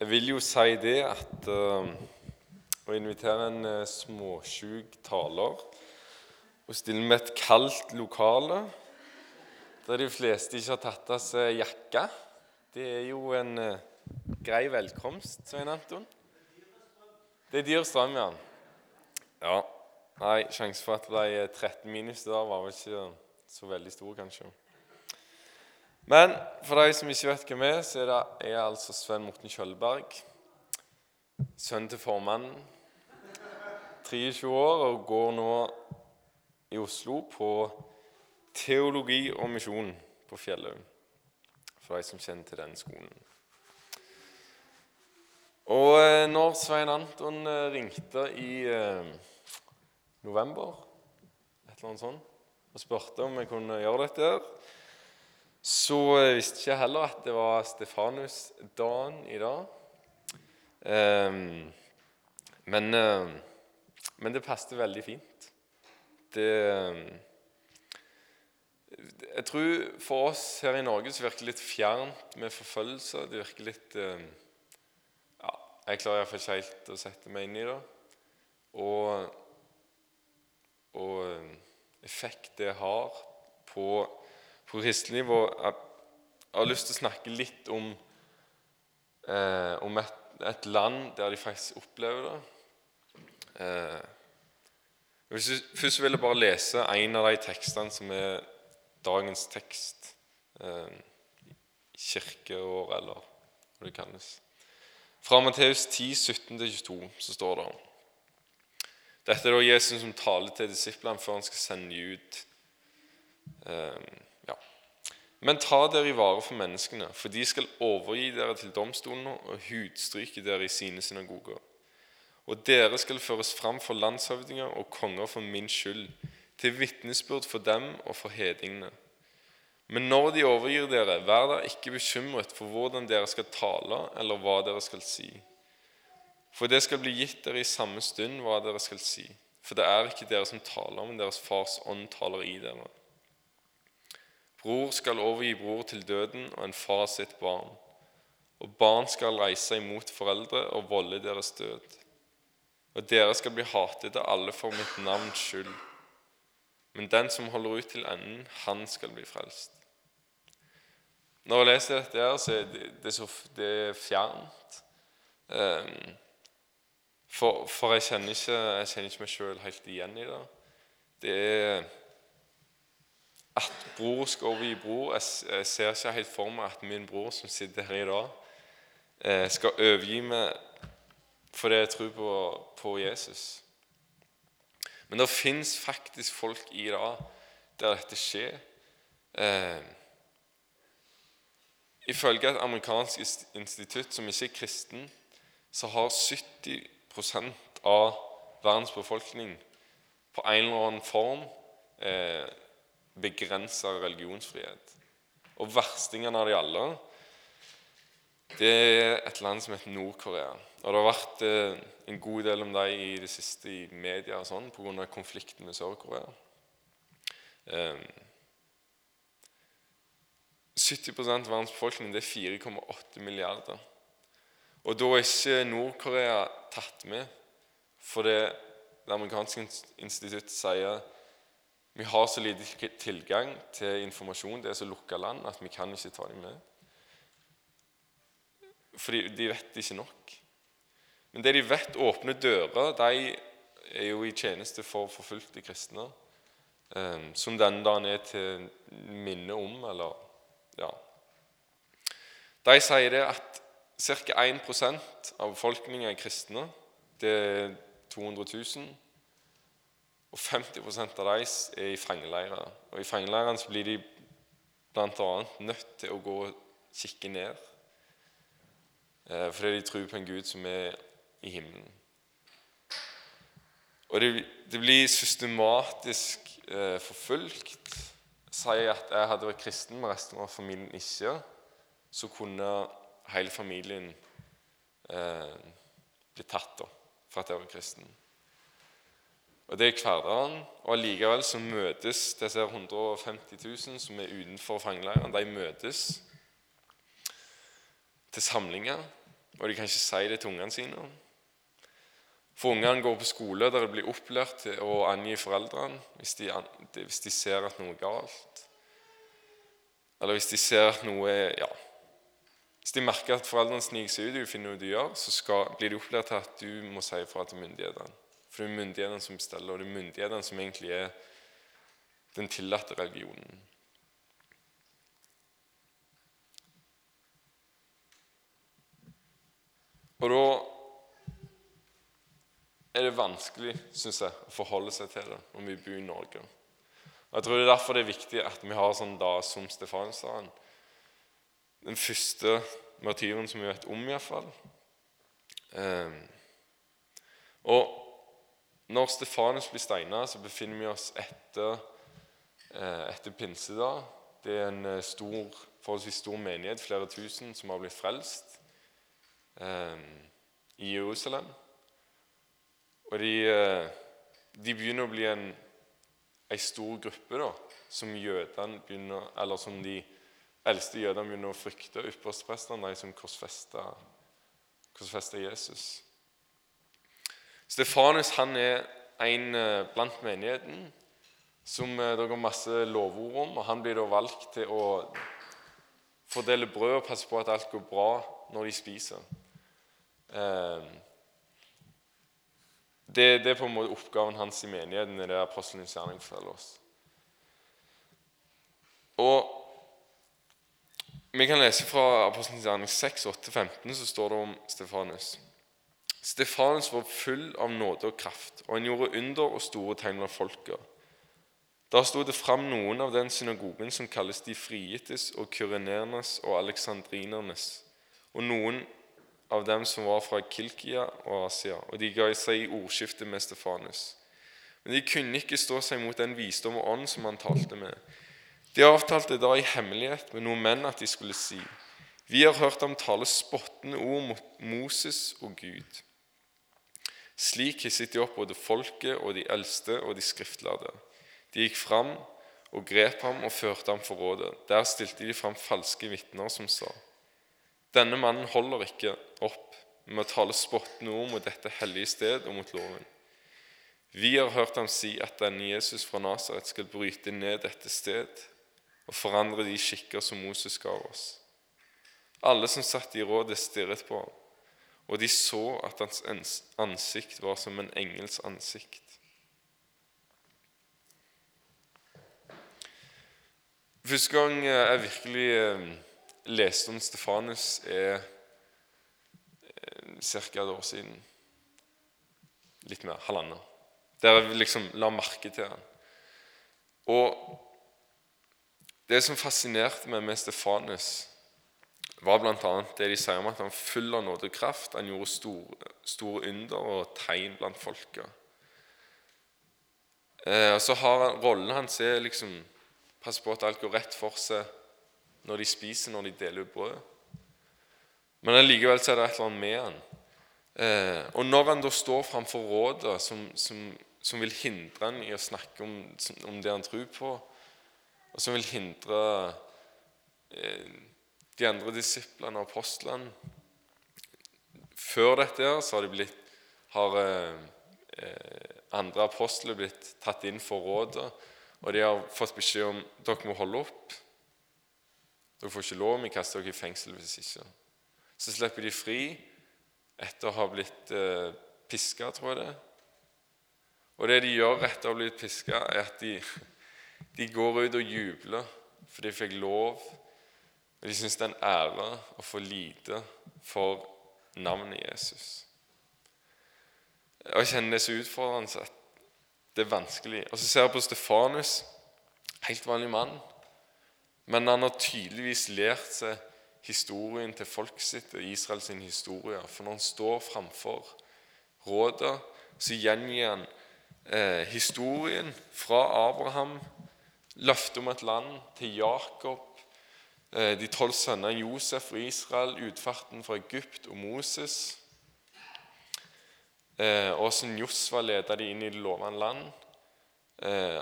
Jeg vil jo si det at uh, å invitere en uh, småsjuk taler og stille med et kaldt lokale der de fleste ikke har tatt av seg jakka, det er jo en uh, grei velkomst, Svein Anton. Det er dyr strøm, ja. Ja. Nei, sjansen for at det ble 13 minus der, var vel ikke så veldig stor, kanskje. Men for de som ikke vet hvem jeg er, så er det jeg er altså Sven Morten Kjølberg. Sønn til formannen. 23 år og går nå i Oslo på teologi og misjon på Fjellhaug. For de som kjenner til den skolen. Og eh, når Svein Anton eh, ringte i eh, november et eller annet sånt, og spurte om jeg kunne gjøre dette her, så jeg visste ikke heller at det var Stefanus-dagen i dag. Um, men, uh, men, det passet veldig fint. Det uh, Jeg tror for oss her i Norge så virker det litt fjernt med forfølgelse. Det virker litt ja, Jeg klarer iallfall ikke helt å sette meg inn i det. Og, og effekt det har på på kristelig nivå Jeg har lyst til å snakke litt om, eh, om et, et, land der de faktisk opplever det. Eh, først vil jeg bare lese en av de tekstene som er dagens tekst. Eh, kirkeår, eller hva det kalles. Fra Matteus 10, 17-22 så står det Dette er da Jesus som taler til disiplene før han skal sende dem ut. Eh, men ta dere i vare for menneskene, for de skal overgi dere til domstolene og hudstryke dere i sine synagoger. Og dere skal føres fram for landshøvdinger og konger for min skyld, til vitnesbyrd for dem og for hedningene. Men når de overgir dere, vær da ikke bekymret for hvordan dere skal tale, eller hva dere skal si. For det skal bli gitt dere i samme stund hva dere skal si. For det er ikke dere som taler, men deres Fars ånd taler i dere. Bror skal overgi bror til døden og en far sitt barn. Og barn skal reise imot foreldre og volde deres død. Og dere skal bli hatet av alle for mitt navns skyld. Men den som holder ut til enden, han skal bli frelst. Når jeg leser dette, her, så er det, det, så, det er fjernt. Um, for, for, jeg kjenner ikke, jeg kjenner ikke meg sjøl helt igjen i det. Det er at bror skal overgi bror. Jeg ser ikke helt for meg at min bror som sitter her i dag, eh, skal overgi meg fordi jeg tror på, på Jesus. Men det fins faktisk folk i dag der dette skjer. Eh, ifølge et amerikansk institutt som ikke er kristen, så har 70% av verdens befolkning på en eller annen form eh, begrensa religionsfrihet. Og verstingene av de alle det er et land som heter Nord-Korea. Og Det har vært eh, en god del om dem i det siste i media og sånn pga. konflikten med Sør-Korea. Eh, 70 av verdens befolkning det er 4,8 milliarder. Og da er ikke Nord-Korea tatt med, for det, det amerikanske instituttet sier vi har så lite tilgang til informasjon, det er så lukka land, at vi kan ikke ta dem med. Fordi de vet ikke nok. Men det de vet åpner dører, de er jo i tjeneste for forfulgte kristne. Eh, som denne dagen er til minne om, eller ja. De sier det at ca. 1% av befolkningen er kristne. Det er 200 000. Og 50% av dem er i fangeleirer. Og I fangeleirene blir de bl.a. nødt til å gå og kikke ned. Eh, fordi de tror på en Gud som er i himmelen. Og det, det blir systematisk eh, forfulgt. Jeg at jeg hadde vært kristen, men resten av familien ikke, så kunne hele familien eh, bli tatt da, for at jeg var kristen. Og Det er hverdagen. Og allikevel så møtes disse 150 000 som er utenfor fangeleiren, de møtes til samlinger og de kan ikke si det til ungene sine. For ungene går på skole der de blir opplært til å angi foreldrene hvis de, hvis de ser at noe er galt. Eller hvis de ser at noe er ja, Hvis de merker at foreldrene sniker seg ut og finner noe de gjør, så skal, blir de opplært til at du må si ifra til myndighetene. For det er myndighetene som bestiller, og det er myndighetene som egentlig er den tillatte religionen. Og da er det vanskelig synes jeg, å forholde seg til det når vi bor i Norge. Og Jeg tror det er derfor det er viktig at vi har sånn dag som Stefanusdagen. Den første martyren som vi vet om, iallfall. Um, og når Stefanus blir steina, så befinner vi oss etter, eh, etter pinsedag. Det er en eh, stor, forholdsvis stor menighet, flere tusen, som har blitt frelst eh, i Jerusalem. Og de, eh, de, begynner å bli en, en stor gruppe da, som begynner, som de eldste jødene begynner å frykte. Yppersteprestene, de som korsfesta Jesus. Stefanus han er en eh, blant menigheten som det går masse lovord om. og Han blir da valgt til å fordele brød og passe på at alt går bra når de spiser. Ehm, det, det, er på en måte oppgaven hans i menigheten. det er apostelens gjerning forteller oss. Og Vi kan lese fra apostelens gjerning 6, 8-15, så står det om Stefanus. Stefanus var full av nåde og kraft, og han gjorde under og store tegn blant folket. Da sto det fram noen av den synagogen som kalles de frigittes og kyrenernes og aleksandrinernes, og noen av dem som var fra Kilkia og Asia, og de ga seg i ordskiftet med Stefanus. Men de kunne ikke stå seg mot den visdom og ånd som han talte med. De avtalte da i hemmelighet med noen menn at de skulle si:" Vi har hørt ham tale spottende ord mot Moses og Gud. Slik hisset de opp både folket og de eldste og de skriftlærde. De gikk fram og grep ham og førte ham for rådet. Der stilte de fram falske vitner som sa:" Denne mannen holder ikke opp med å tale spottende ord mot dette hellige sted og mot loven. Vi har hørt ham si at denne Jesus fra Nasaret skal bryte ned dette sted og forandre de skikker som Moses ga oss. Alle som satt i rådet, stirret på ham, og de så at hans ansikt var som en engels ansikt. Første gang jeg virkelig eh, leste om Stefanus, er eh, ca. et år siden. Litt mer. Halvannet. Der jeg liksom la merke til han. Og det som fascinerte meg med Stefanus, var bl.a. det de sier om at han full av nåde og kraft. Han gjorde store, store under og tegn blant folka. Eh, og så har han, Rollen hans er liksom passe på at alt går rett for seg når de spiser, når de deler ut brød. Men allikevel er det et eller annet med han. Eh, og når han da står framfor rådet som, som, som, vil hindre han i å snakke om, om, det han tror på, og som vil hindre eh, de andre disiplene og apostlene Før dette har, de blitt, har eh, eh, andre apostler blitt tatt inn for rådet, og de har fått beskjed om dere må holde opp. Dere får ikke lov, vi kaster dere i fengsel hvis ikke. Så slipper de fri etter å ha blitt eh, piska, tror jeg det. Og det de gjør etter å ha blitt piska, er at de, de, går ut og jubler for de fikk lov. Og de syns det er en ære å få lide for navnet Jesus. Og Jeg kjenner det så utfordrende at det er vanskelig. Og så ser jeg på Stefanus, helt vanlig mann. Men han har tydeligvis lært seg historien til folket sitt og Israels historie. For når han står framfor rådet, så gjengir han eh, historien fra Abraham, løftet om et land, til Jakob, de tolv sønnene Josef og Israel, utfarten fra Egypt og Moses. Eh, og som Josva leda de inn i det lovende land. Eh,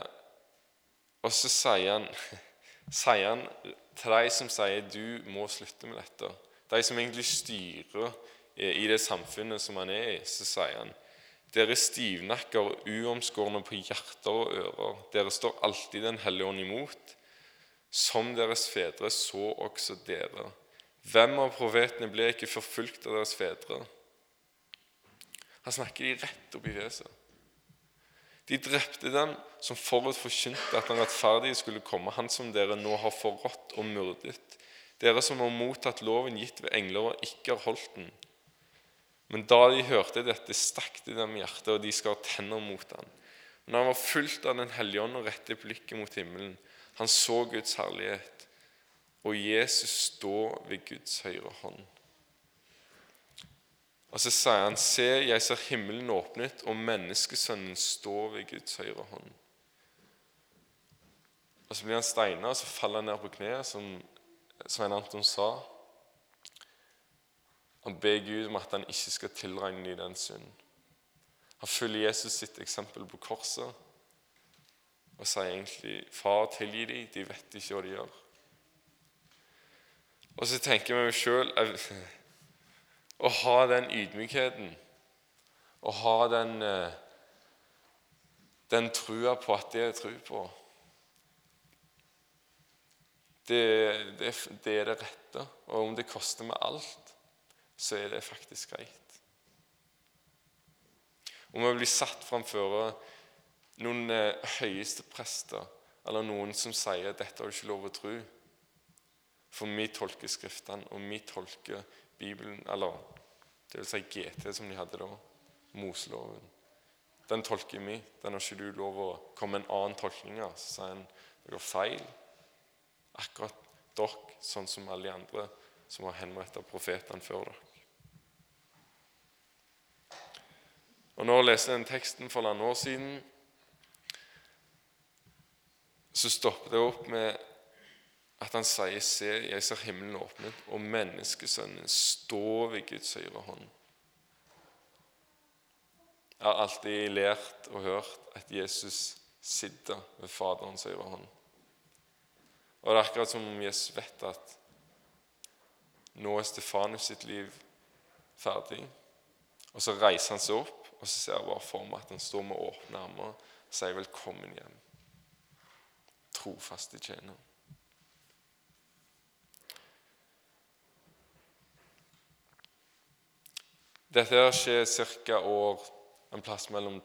og så sier han sier han til de som sier du må slutte med dette. De som egentlig styrer i det samfunnet som han er i, så sier han dere stivnakker og uomskårne på hjerter og ører, dere står alltid Den hellige ånd imot. Som deres fedre så også dere. Hvem av profetene ble ikke forfulgt av deres fedre? Han snakker de rett opp i fjeset. De drepte den som forut forkynte at den rettferdige skulle komme, han som dere nå har forrådt og myrdet. Dere som har mottatt loven gitt ved engler og ikke har holdt den. Men da de hørte dette, stakk det dem i hjertet, og de skar tenner mot ham. Men han var fullt av Den hellige ånd og rettet blikket mot himmelen, han så Guds herlighet, og Jesus stå ved Guds høyre hånd. Og så sier han, Se, jeg ser himmelen åpnet, og menneskesønnen står ved Guds høyre hånd. Og Så blir han steina, og så faller han ned på kne, som Svein Anton sa. Han ber Gud om at han ikke skal tilregne dem den synd. Han følger Jesus sitt eksempel på korset og sier egentlig 'Far, tilgi dem, de vet ikke hva de gjør'. Og så tenker vi sjøl å ha den ydmykheten, å ha den, eh, den trua på at det er tru på det, det, det er det rette. Og om det koster meg alt, så er det faktisk greit. Om vi blir satt framfor noen eh, høyeste prester eller noen som sier dette har du ikke lov å tro For vi tolker Skriftene, og vi tolker Bibelen Eller det vil si GT, som de hadde da. Moseloven. Den tolker vi. Den har ikke du lov å komme med en annen tolkning av. Så sier det går feil. Akkurat dere, sånn som alle de andre som har henrettet profetene før dere. Og Når jeg den teksten for noen år siden, så stopper det opp med at han sier, 'Se, jeg ser himmelen åpnet, og menneskesønnen står ved Guds høyre hånd'. Jeg har alltid lært og hørt at Jesus sitter ved Faderens høyre hånd. Og det er akkurat som om Jesus vet at nå er Stefanus sitt liv ferdig. Og så reiser han seg opp og så ser jeg bare for meg at han står med åpne armer og sier 'velkommen hjem'. Trofaste tjener. Dette skjer ca. år en plass mellom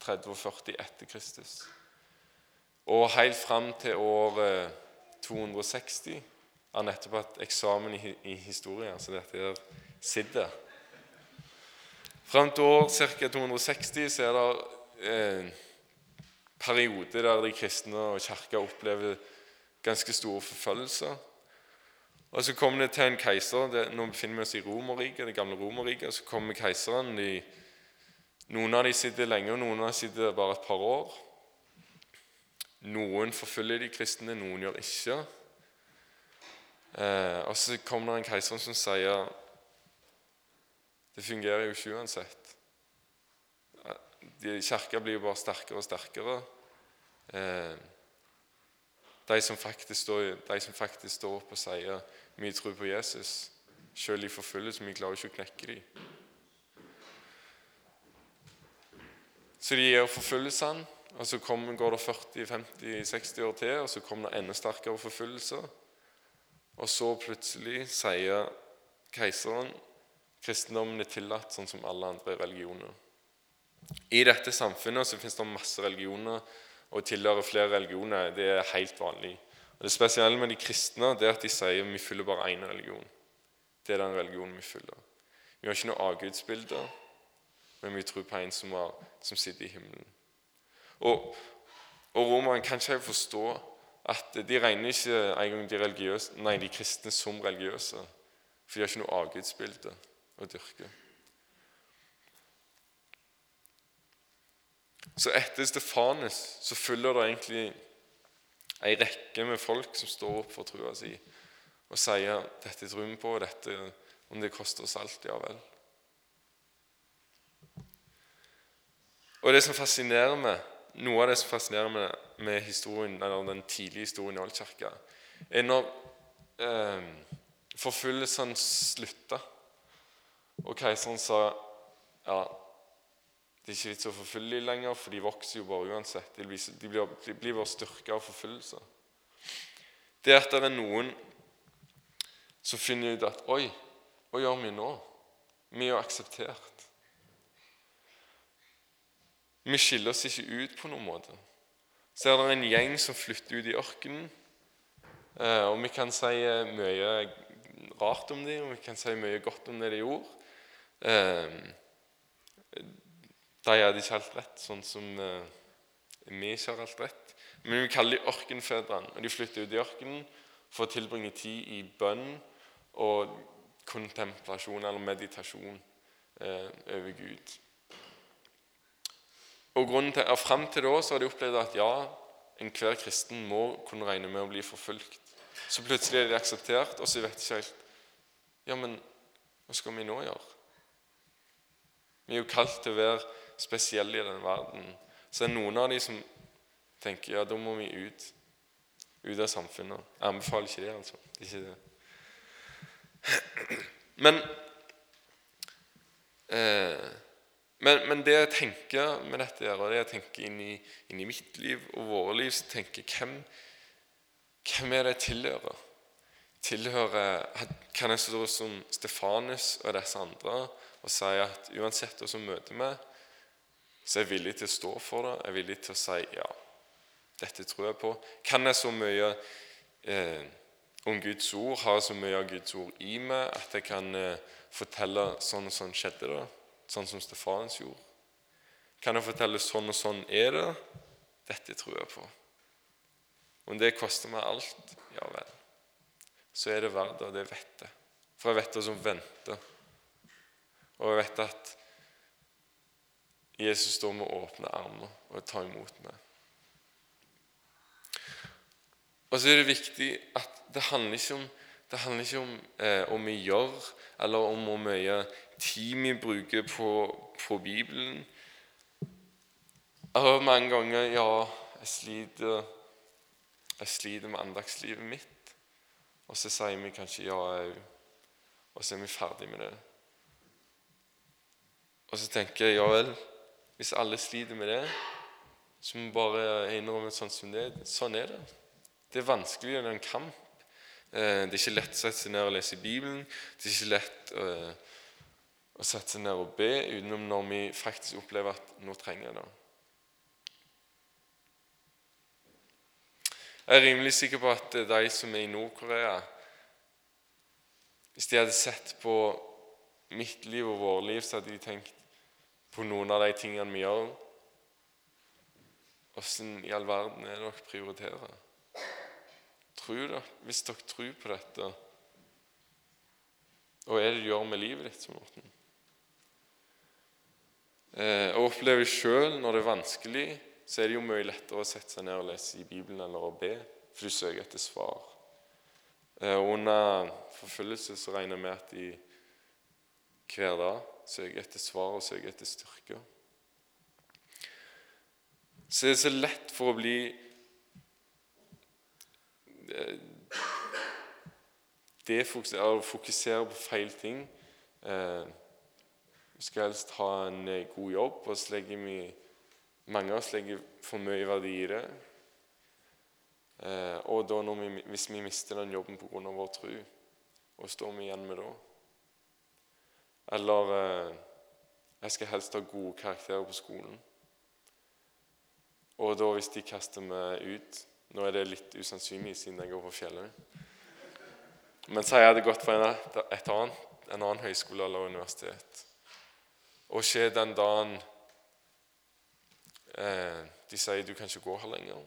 30 og 40 etter Kristus. Og helt fram til år 260 Jeg har nettopp hatt eksamen i, historie, så dette her sitter. Fram til år ca. 260 så er det eh, perioder der de kristne og kirka opplever ganske store forfølgelser. Og Så kommer det til en keiser det, Nå befinner vi oss i Romerriket, det gamle Romerriket. Så kommer keiseren. De, noen av dem sitter lenge, og noen av dem sitter bare et par år. Noen forfølger de kristne, noen gjør ikke. Eh, og Så kommer det en keiser som sier det fungerer jo ikke uansett. Kirka blir jo bare sterkere og sterkere. Eh, de som faktisk står, de som faktisk står opp og sier vi tror på Jesus, selv i forfølgelse, vi klarer ikke å knekke dem. Så de gjør forfølgelsene, og så kom, går det 40-50-60 år til, og så kommer det enda sterkere forfølgelser. Og så plutselig sier keiseren Kristendommen er tillatt sånn som alle andre religioner. I dette samfunnet så finnes det masse religioner, og å tilhøre flere religioner det er helt vanlig. Og Det spesielle med de kristne det er at de sier vi følger bare én religion. Det er den religionen vi følger. Vi har ikke noe avgudsbilde, men vi tror på en som, er, som sitter i himmelen. Og, og romerne kan ikke forstå at de regner ikke engang de, religiøse, nei, de kristne som religiøse, for de har ikke noe avgudsbilde å dyrke. Så etter Stefanus så følger det egentlig ei rekke med folk som står opp for trua si og sier 'Dette tror vi på, og dette, om det koster oss alt, ja vel'. Og det som fascinerer meg, Noe av det som fascinerer meg med historien, eller den tidlige historien i Oldkirka, er når eh, forfølgelsene slutta Og keiseren sa ja, det er ikke vits å forfølge dem lenger, for de vokser jo bare uansett. De blir, de blir, de blir bare styrka av forfølgelse. Det at det er noen som finner ut at Oi, hva gjør vi nå? Vi er jo akseptert. Vi skiller oss ikke ut på noen måte. Så er det en gjeng som flytter ut i ørkenen. Eh, og vi kan si eh, mye rart om dem, og vi kan si mye godt om det de gjorde. Eh, de hadde ikke alt rett, sånn som vi ikke har alt rett. Men vi kaller dem ørkenfedrene. Og de flytter ut i ørkenen for å tilbringe tid i bønn og kontemplasjon eller meditasjon over Gud. Og grunnen til, Fram til da så har de opplevd at ja, enhver kristen må kunne regne med å bli forfulgt. Så plutselig er de akseptert, og så vet de ikke helt Ja, men hva skal vi nå gjøre? Vi er jo kalt til å være spesielle i denne verden. Så det er noen av de som tenker ja, da må vi ut. Ut av samfunnet. Jeg anbefaler ikke det, altså. Det ikke det. Men eh, men, men, det jeg tenker med dette, og det jeg tenker inn i, inn i mitt liv og våre liv, så tenker jeg hvem, hvem er det jeg tilhører? tilhører kan jeg stå som Stefanus og disse andre og si at uansett hva som møter meg, så jeg er villig til å stå for det. Jeg er villig til å si ja, dette tror jeg på. Kan jeg så mye eh, om Guds ord, har jeg så mye av Guds ord i meg at jeg kan eh, fortelle sånn og sånn skjedde det? sånn som Stefanens gjorde? Kan jeg fortelle sånn og sånn er det? Dette tror jeg på. Om det koster meg alt, ja vel. Så er det verdt det, og det vet jeg. For jeg vet det som venter. Og jeg vet at Jesus står med åpne armer og tar imot meg. Og så er det viktig at det handler ikke om, handler ikke om eh, vi gjør, eller om hvor mye tid vi bruker på, på Bibelen. Jeg har hørt mange ganger ja, jeg sliter, jeg sliter med andagslivet mitt. Og så sier vi kanskje ja òg, og så er vi ferdig med det. Og så tenker jeg ja vel, hvis alle sliter med det, så må vi bare innrømme sånn som det Sånn er det. Det er vanskelig, er en kamp. Eh, det er ikke lett å sette seg ned og lese Bibelen. Det er ikke lett å, og sette seg ned og be utenom når vi faktisk opplever at nå trenger jeg det. Jeg er rimelig sikker på at de som er i Nord-Korea Hvis de hadde sett på mitt liv og vårt liv, så hadde de tenkt på noen av de tingene vi gjør. Åssen i all verden er det dere prioriterer? Tror dere, Hvis dere tror på dette, hva er det du gjør med livet ditt? Morten? eh, og opplever sjøl når det er vanskelig, så er det jo mye lettere å sette seg ned og lese i Bibelen eller å be, for du søker etter svar. Eh, under forfølgelse så regner jeg med at de hver dag søker etter svar og søker etter styrke. Så det er så lett for å bli det å fokusere på feil ting. Eh, vi skal helst ha en eh, god jobb, og så legger vi mange av oss legger for mye verdi i det. Eh, og da vi, hvis vi mister den jobben pga. vår tro, hva står vi igjen med da? Eller eh, jeg skal helst ha gode karakterer på skolen. Og da hvis de kaster meg ut Nå er det litt usannsynlig siden jeg går på fjellet. Men så jeg hadde gått på en, et annet, en annen høyskole eller universitet og skje den dagen eh, de sier du kan ikke gå her lenger.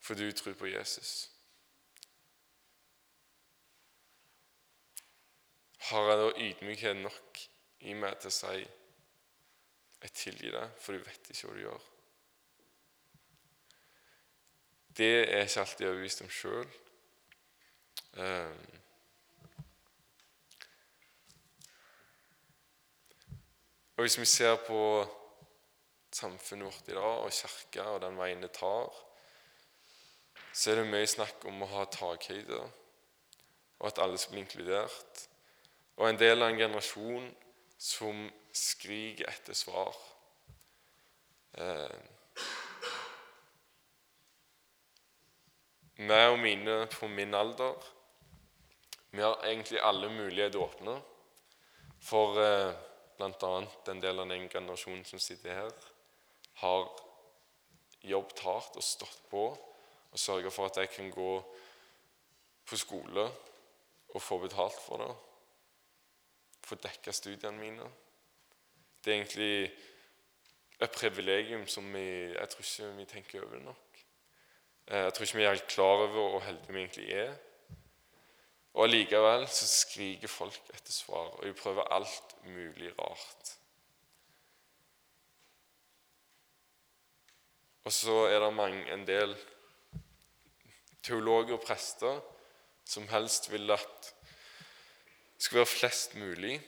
For du tror på Jesus. Har jeg da ydmykhet nok i meg til å si jeg tilgir deg, for du vet ikke hva du gjør? Det er jeg ikke alltid overbevist om sjøl. Og Hvis vi ser på samfunnet vårt i dag og Kirka og den veien det tar, så er det mye snakk om å ha takhøyde, og at alle skal bli inkludert. Og en del av en generasjon som skriker etter svar. Eh, og mine på min alder vi har egentlig alle muligheter åpne for eh, bl.a. en del av den generasjonen som sitter her, har jobbet hardt og stått på og sørga for at jeg kan gå på skole og få betalt for det. Få dekka studiene mine. Det er egentlig et privilegium som vi, jeg tror ikke vi tenker over nok. Eh, jeg tror ikke vi er helt klar over hvor heldige vi egentlig er. Og allikevel så skriker folk etter svar, og de prøver alt mulig rart. Og så er det mange, en del teologer og prester som helst vil at skal være flest mulig.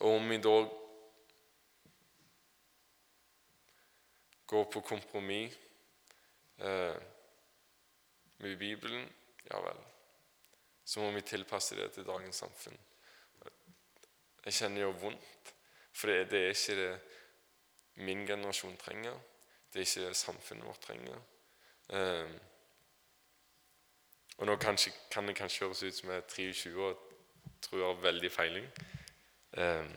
Og om vi da går på kompromiss eh, med Bibelen ja vel. Så må vi tilpasse det til dagens samfunn. Jeg kjenner jo vondt, for det, det er ikke det min generasjon trenger. Det er ikke det samfunnet vårt trenger. Um, og nå kanskje, kan det kanskje høres ut som jeg er 23 og tror jeg har veldig feiling. Um,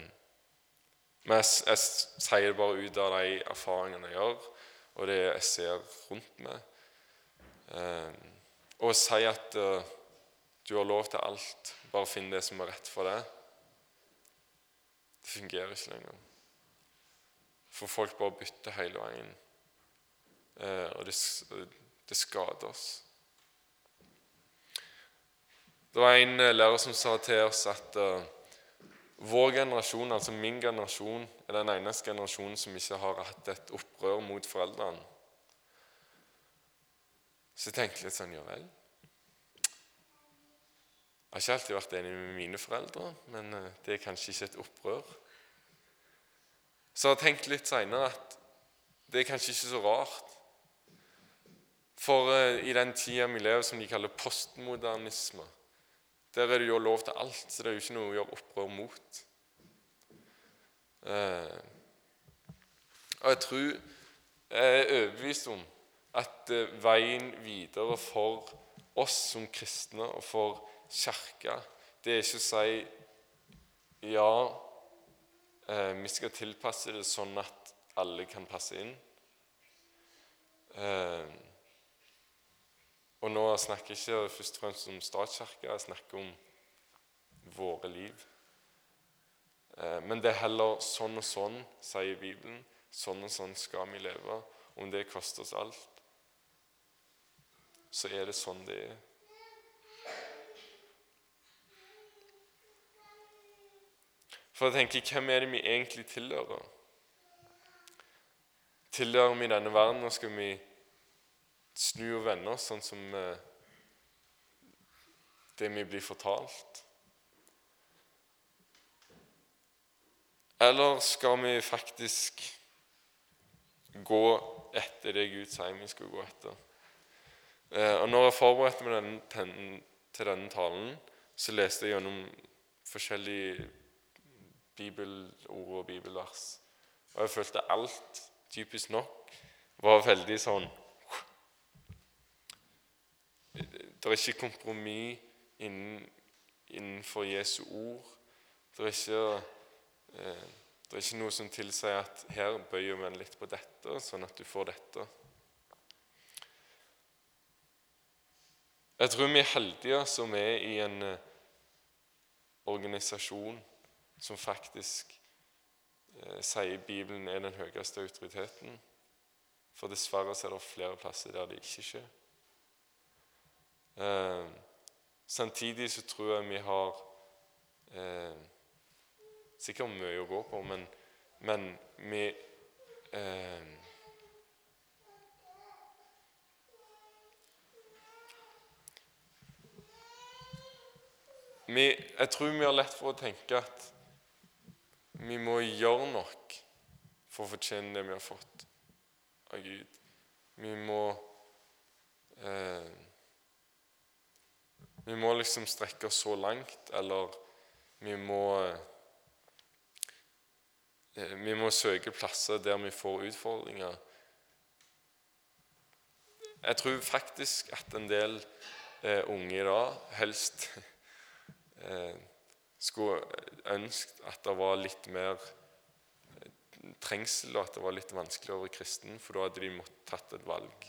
men jeg, jeg, sier det bare ut av de erfaringene jeg gjør, og det jeg ser rundt meg. Um, og å si at uh, du har lov til alt, bare finn det som er rett for deg, det fungerer ikke lenger. For folk bare bytter hele veien. Uh, og det, det, skader oss. Det var en uh, lærer som sa til oss at vår generasjon, altså min generasjon, er den eneste generasjonen som ikke har hatt et opprør mot foreldrene. Så jeg tenkte litt sånn Ja vel. Jeg har ikke alltid vært enig med mine foreldre, men eh, det er kanskje ikke et opprør. Så jeg har tenkt litt seinere at det er kanskje ikke så rart. For uh, i den tida vi lever, som de kaller postmodernisme, der er det jo lov til alt, så det er jo ikke noe å gjøre opprør mot. Eh, og jeg tror Jeg er overbevist om at eh, veien videre for oss som kristne og for Kirka, det er ikke å si ja, eh, vi skal tilpasse det sånn at alle kan passe inn. Eh, og nå snakker jeg ikke først og fremst om statskirka, jeg snakker om våre liv. Eh, men det er heller sånn og sånn, sier Bibelen. Sånn og sånn skal vi leve, om det koster oss alt så er det sånn det er. For å tenke hvem er det vi egentlig tilhører? Tilhører vi denne verden, og skal vi snu og vende oss sånn som eh, det vi blir fortalt? Eller skal vi faktisk gå etter det Gud sier vi skal gå etter? Eh, og når jeg forberedte meg til denne talen, så leste jeg gjennom forskjellige bibelord og bibelvers. Og jeg følte alt, typisk nok, var veldig sånn Det er ikke kompromiss innen, innenfor Jesu ord. Det er ikke, eh, det er ikke noe som tilsier at her bøyer vi litt på dette, sånn at du får dette. Jeg tror vi er heldige som er i en eh, organisasjon som faktisk eh, sier Bibelen er den høyeste autoriteten. For dessverre er det flere plasser der det ikke skjer. Eh, samtidig så tror jeg vi har eh, sikkert mye å gå på, men, men vi eh, Vi, jeg tror vi har lett for å tenke at vi må gjøre nok for å fortjene det vi har fått av Gud. Vi må eh, Vi må liksom strekke oss så langt, eller vi må eh, Vi må søke plasser der vi får utfordringer. Jeg tror faktisk at en del eh, unge i dag helst eh, skulle ønsket at det var litt mer eh, trengsel, og at det var litt vanskeligere å være kristen, for da hadde de måttet tatt et valg.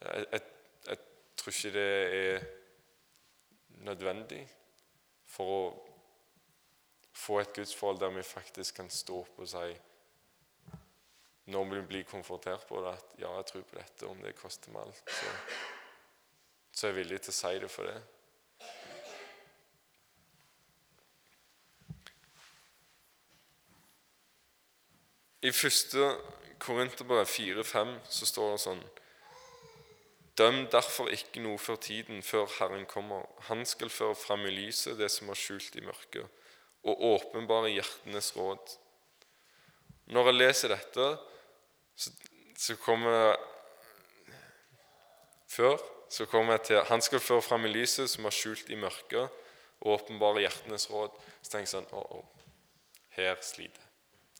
Jeg, jeg, jeg tror ikke det er nødvendig for å få et gudsforhold der vi faktisk kan stå opp og si når vi blir konfrontert på det, at ja, jeg tror på dette, om det koster meg alt, så, så er jeg villig til å si det for det. I første Korinterbrev 4-5 så står det sånn Døm derfor ikke noe før tiden, før Herren kommer. Han skal føre fram i lyset det som er skjult i mørket, og åpenbare hjertenes råd. Når jeg leser dette, så, så kommer Før så kommer jeg til Han skal føre fram i lyset som er skjult i mørket, og åpenbare hjertenes råd. Så tenker jeg sånn Å, å, her sliter jeg.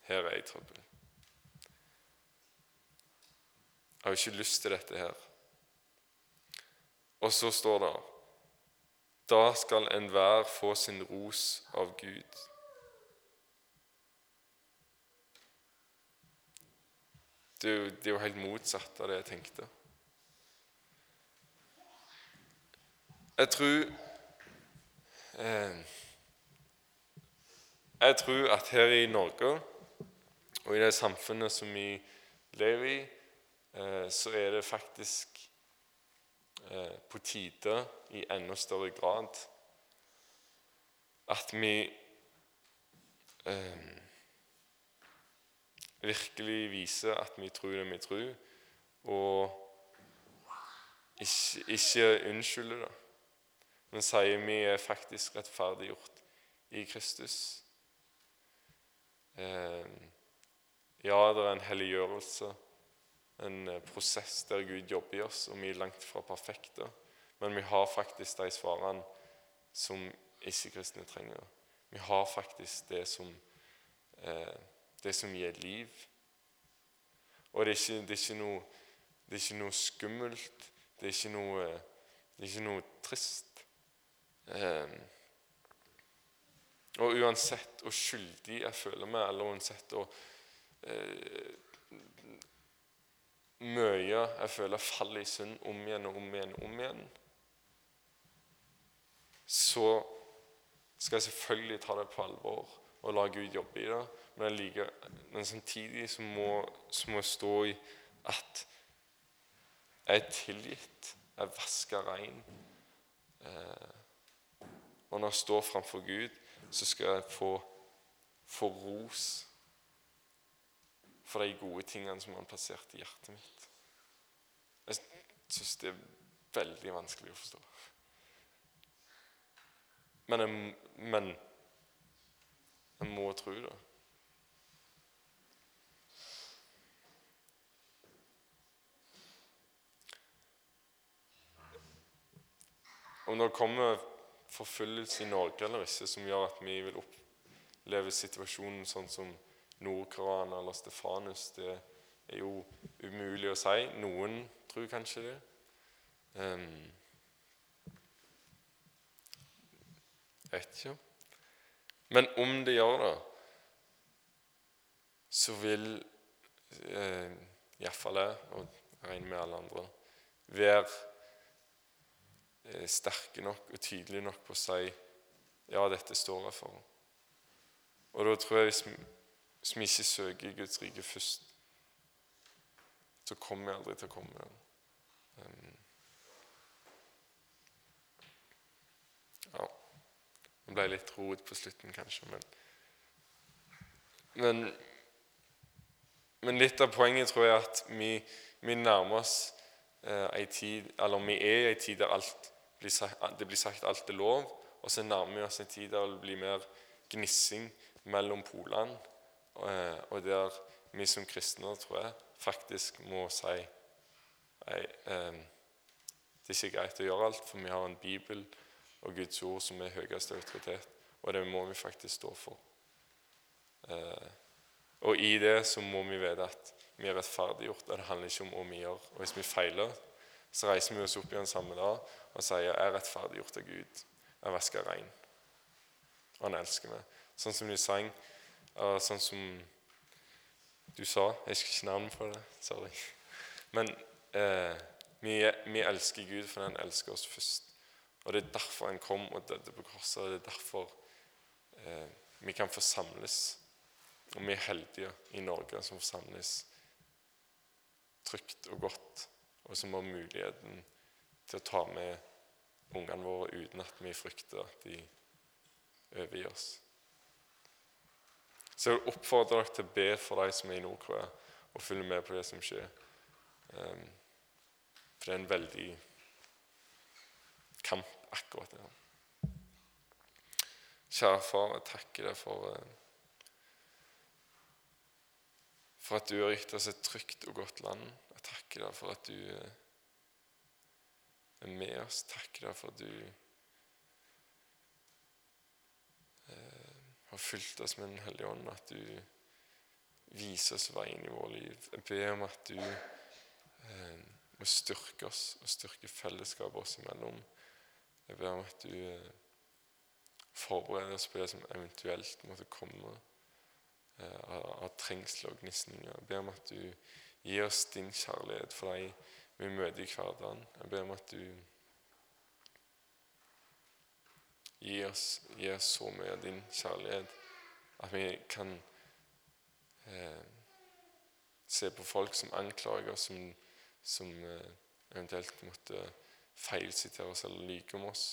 Her er jeg i trøbbel. Jeg har ikke lyst til dette her. Og så står det Da skal enhver få sin ros av Gud. Det er, jo, det er jo helt motsatt av det jeg tenkte. Jeg tror eh, Jeg tror at her i Norge og i det samfunnet som vi lever i, eh, så er det faktisk på tide i enda større grad at vi eh, virkelig viser at vi tror det vi tror, og ikke, ikke unnskylder det, men sier vi er faktisk rettferdiggjort i Kristus. Eh, ja, det er en helliggjørelse, en prosess der Gud jobber i oss, og vi er langt fra perfekte. Men vi har faktisk de svarene som ikke-kristne trenger. Vi har faktisk det som eh, det som gir liv. Og det er ikke, det er ikke, noe, det er ikke noe, skummelt. Det er ikke noe, det er ikke noe trist. Eh, og uansett hvor skyldig jeg føler meg, eller uansett hvor eh, mye jeg føler faller i synd om igjen og om igjen og om igjen, så skal jeg selvfølgelig ta det på alvor og la Gud jobbe i det. Men, liker, men samtidig så må, så må jeg stå i at jeg er tilgitt, jeg er vaska rein. Eh, og når jeg står framfor Gud, så skal jeg få, få ros for de gode tingene som han plassert i hjertet mitt. Jeg syns det er veldig vanskelig å forstå. Men jeg, men jeg må tro det. Om det kommer forfølgelse i Norge eller ikke som gjør at vi vil oppleve situasjonen sånn som Nord-Koran eller Stefanus, det er jo umulig å si. Noen tror kanskje det. Um, vet ikke. Men om det gjør det, så vil eh, iallfall jeg, og jeg regner med alle andre, være eh, sterke nok og tydelige nok på å si ja, dette står jeg for. Og da tror jeg hvis vi, hvis vi ikke søker Guds rike først, så kommer vi aldri til å komme. Um, ja. Det ble litt rot på slutten, kanskje, men Men, men litt av poenget tror jeg at vi, vi nærmer oss eh, ei tid Eller vi er i ei tid der blir sagt, det blir sagt alt er lov, og så nærmer vi oss en tid der det blir mer gnissing mellom polene, eh, og der vi som kristne, tror jeg, faktisk må si Nei, eh, det er ikke greit å gjøre alt, for vi har en bibel og Guds ord som er høyeste autoritet, og det må vi faktisk stå for. Eh, og i det så må vi vite at vi er rettferdiggjort, og det handler ikke om hva vi gjør. Og hvis vi feiler, så reiser vi oss opp igjen samme dag og sier 'Jeg er rettferdiggjort av Gud. Jeg vasker rein.' Og han elsker meg. Sånn som de sang, og sånn som du sa Jeg husker ikke navnet på det. Sorry. Men eh, vi, vi, elsker Gud fordi han elsker oss først. Og Det er derfor han kom og døde på korset. og Det er derfor eh, vi kan forsamles. Og vi er heldige i Norge som forsamles trygt og godt, og som har muligheten til å ta med ungene våre uten at vi frykter at de overgir oss. Så jeg vil oppfordre dere til å be for de som er i Nord-Korea, og følge med på det som skjer. Um, for det er en veldig kamp akkurat der. Kjære far, jeg takker deg for, uh, for at du har gitt oss et trygt og godt land. Jeg takker deg for at du uh, er med oss. Takker deg for at du har fylt oss med Den hellige ånd, at du viser oss veien i vårt liv. Jeg ber om at du eh, må styrke oss og styrke fellesskapet oss imellom. Jeg ber om at du eh, forbereder oss på det som eventuelt måtte komme eh, av, trengsel og gnisninger. Jeg ber om at du gir oss din kjærlighet for deg vi møter i hverdagen. Jeg ber om at du Gi oss, gi oss så mye av din kjærlighet at vi kan eh, se på folk som anklager som, som eh, eventuelt måtte feilsitere oss eller lyve om oss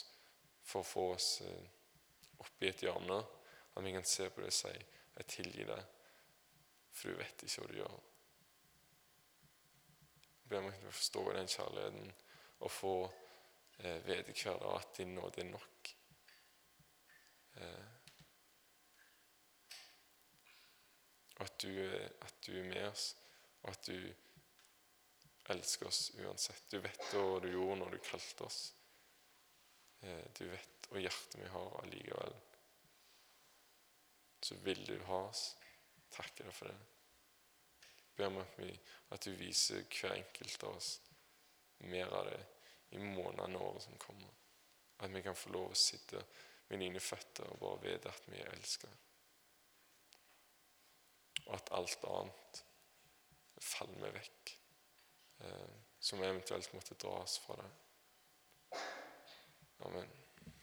for å få oss eh, opp i et hjørne. At vi kan se på det og si 'Jeg tilgir deg, for du vet ikke hva du gjør'. Jeg ber om at vi forstår den kjærligheten og få eh, vite hver dag at din nåde er nok. Eh, at du, at du er med oss, og at du elsker oss uansett. Du vet hva du gjorde når du kalte oss. Eh, du vet hva hjertet vi har allikevel. Så vil du ha oss. Takker deg for det. Ber om at du viser hver enkelt av oss mer av det i månedene og året som kommer. At vi kan få lov å sitte med dine føtter og bare vite at vi er elska. Og at alt annet faller meg vekk, eh, som eventuelt måtte dras fra deg. Amen.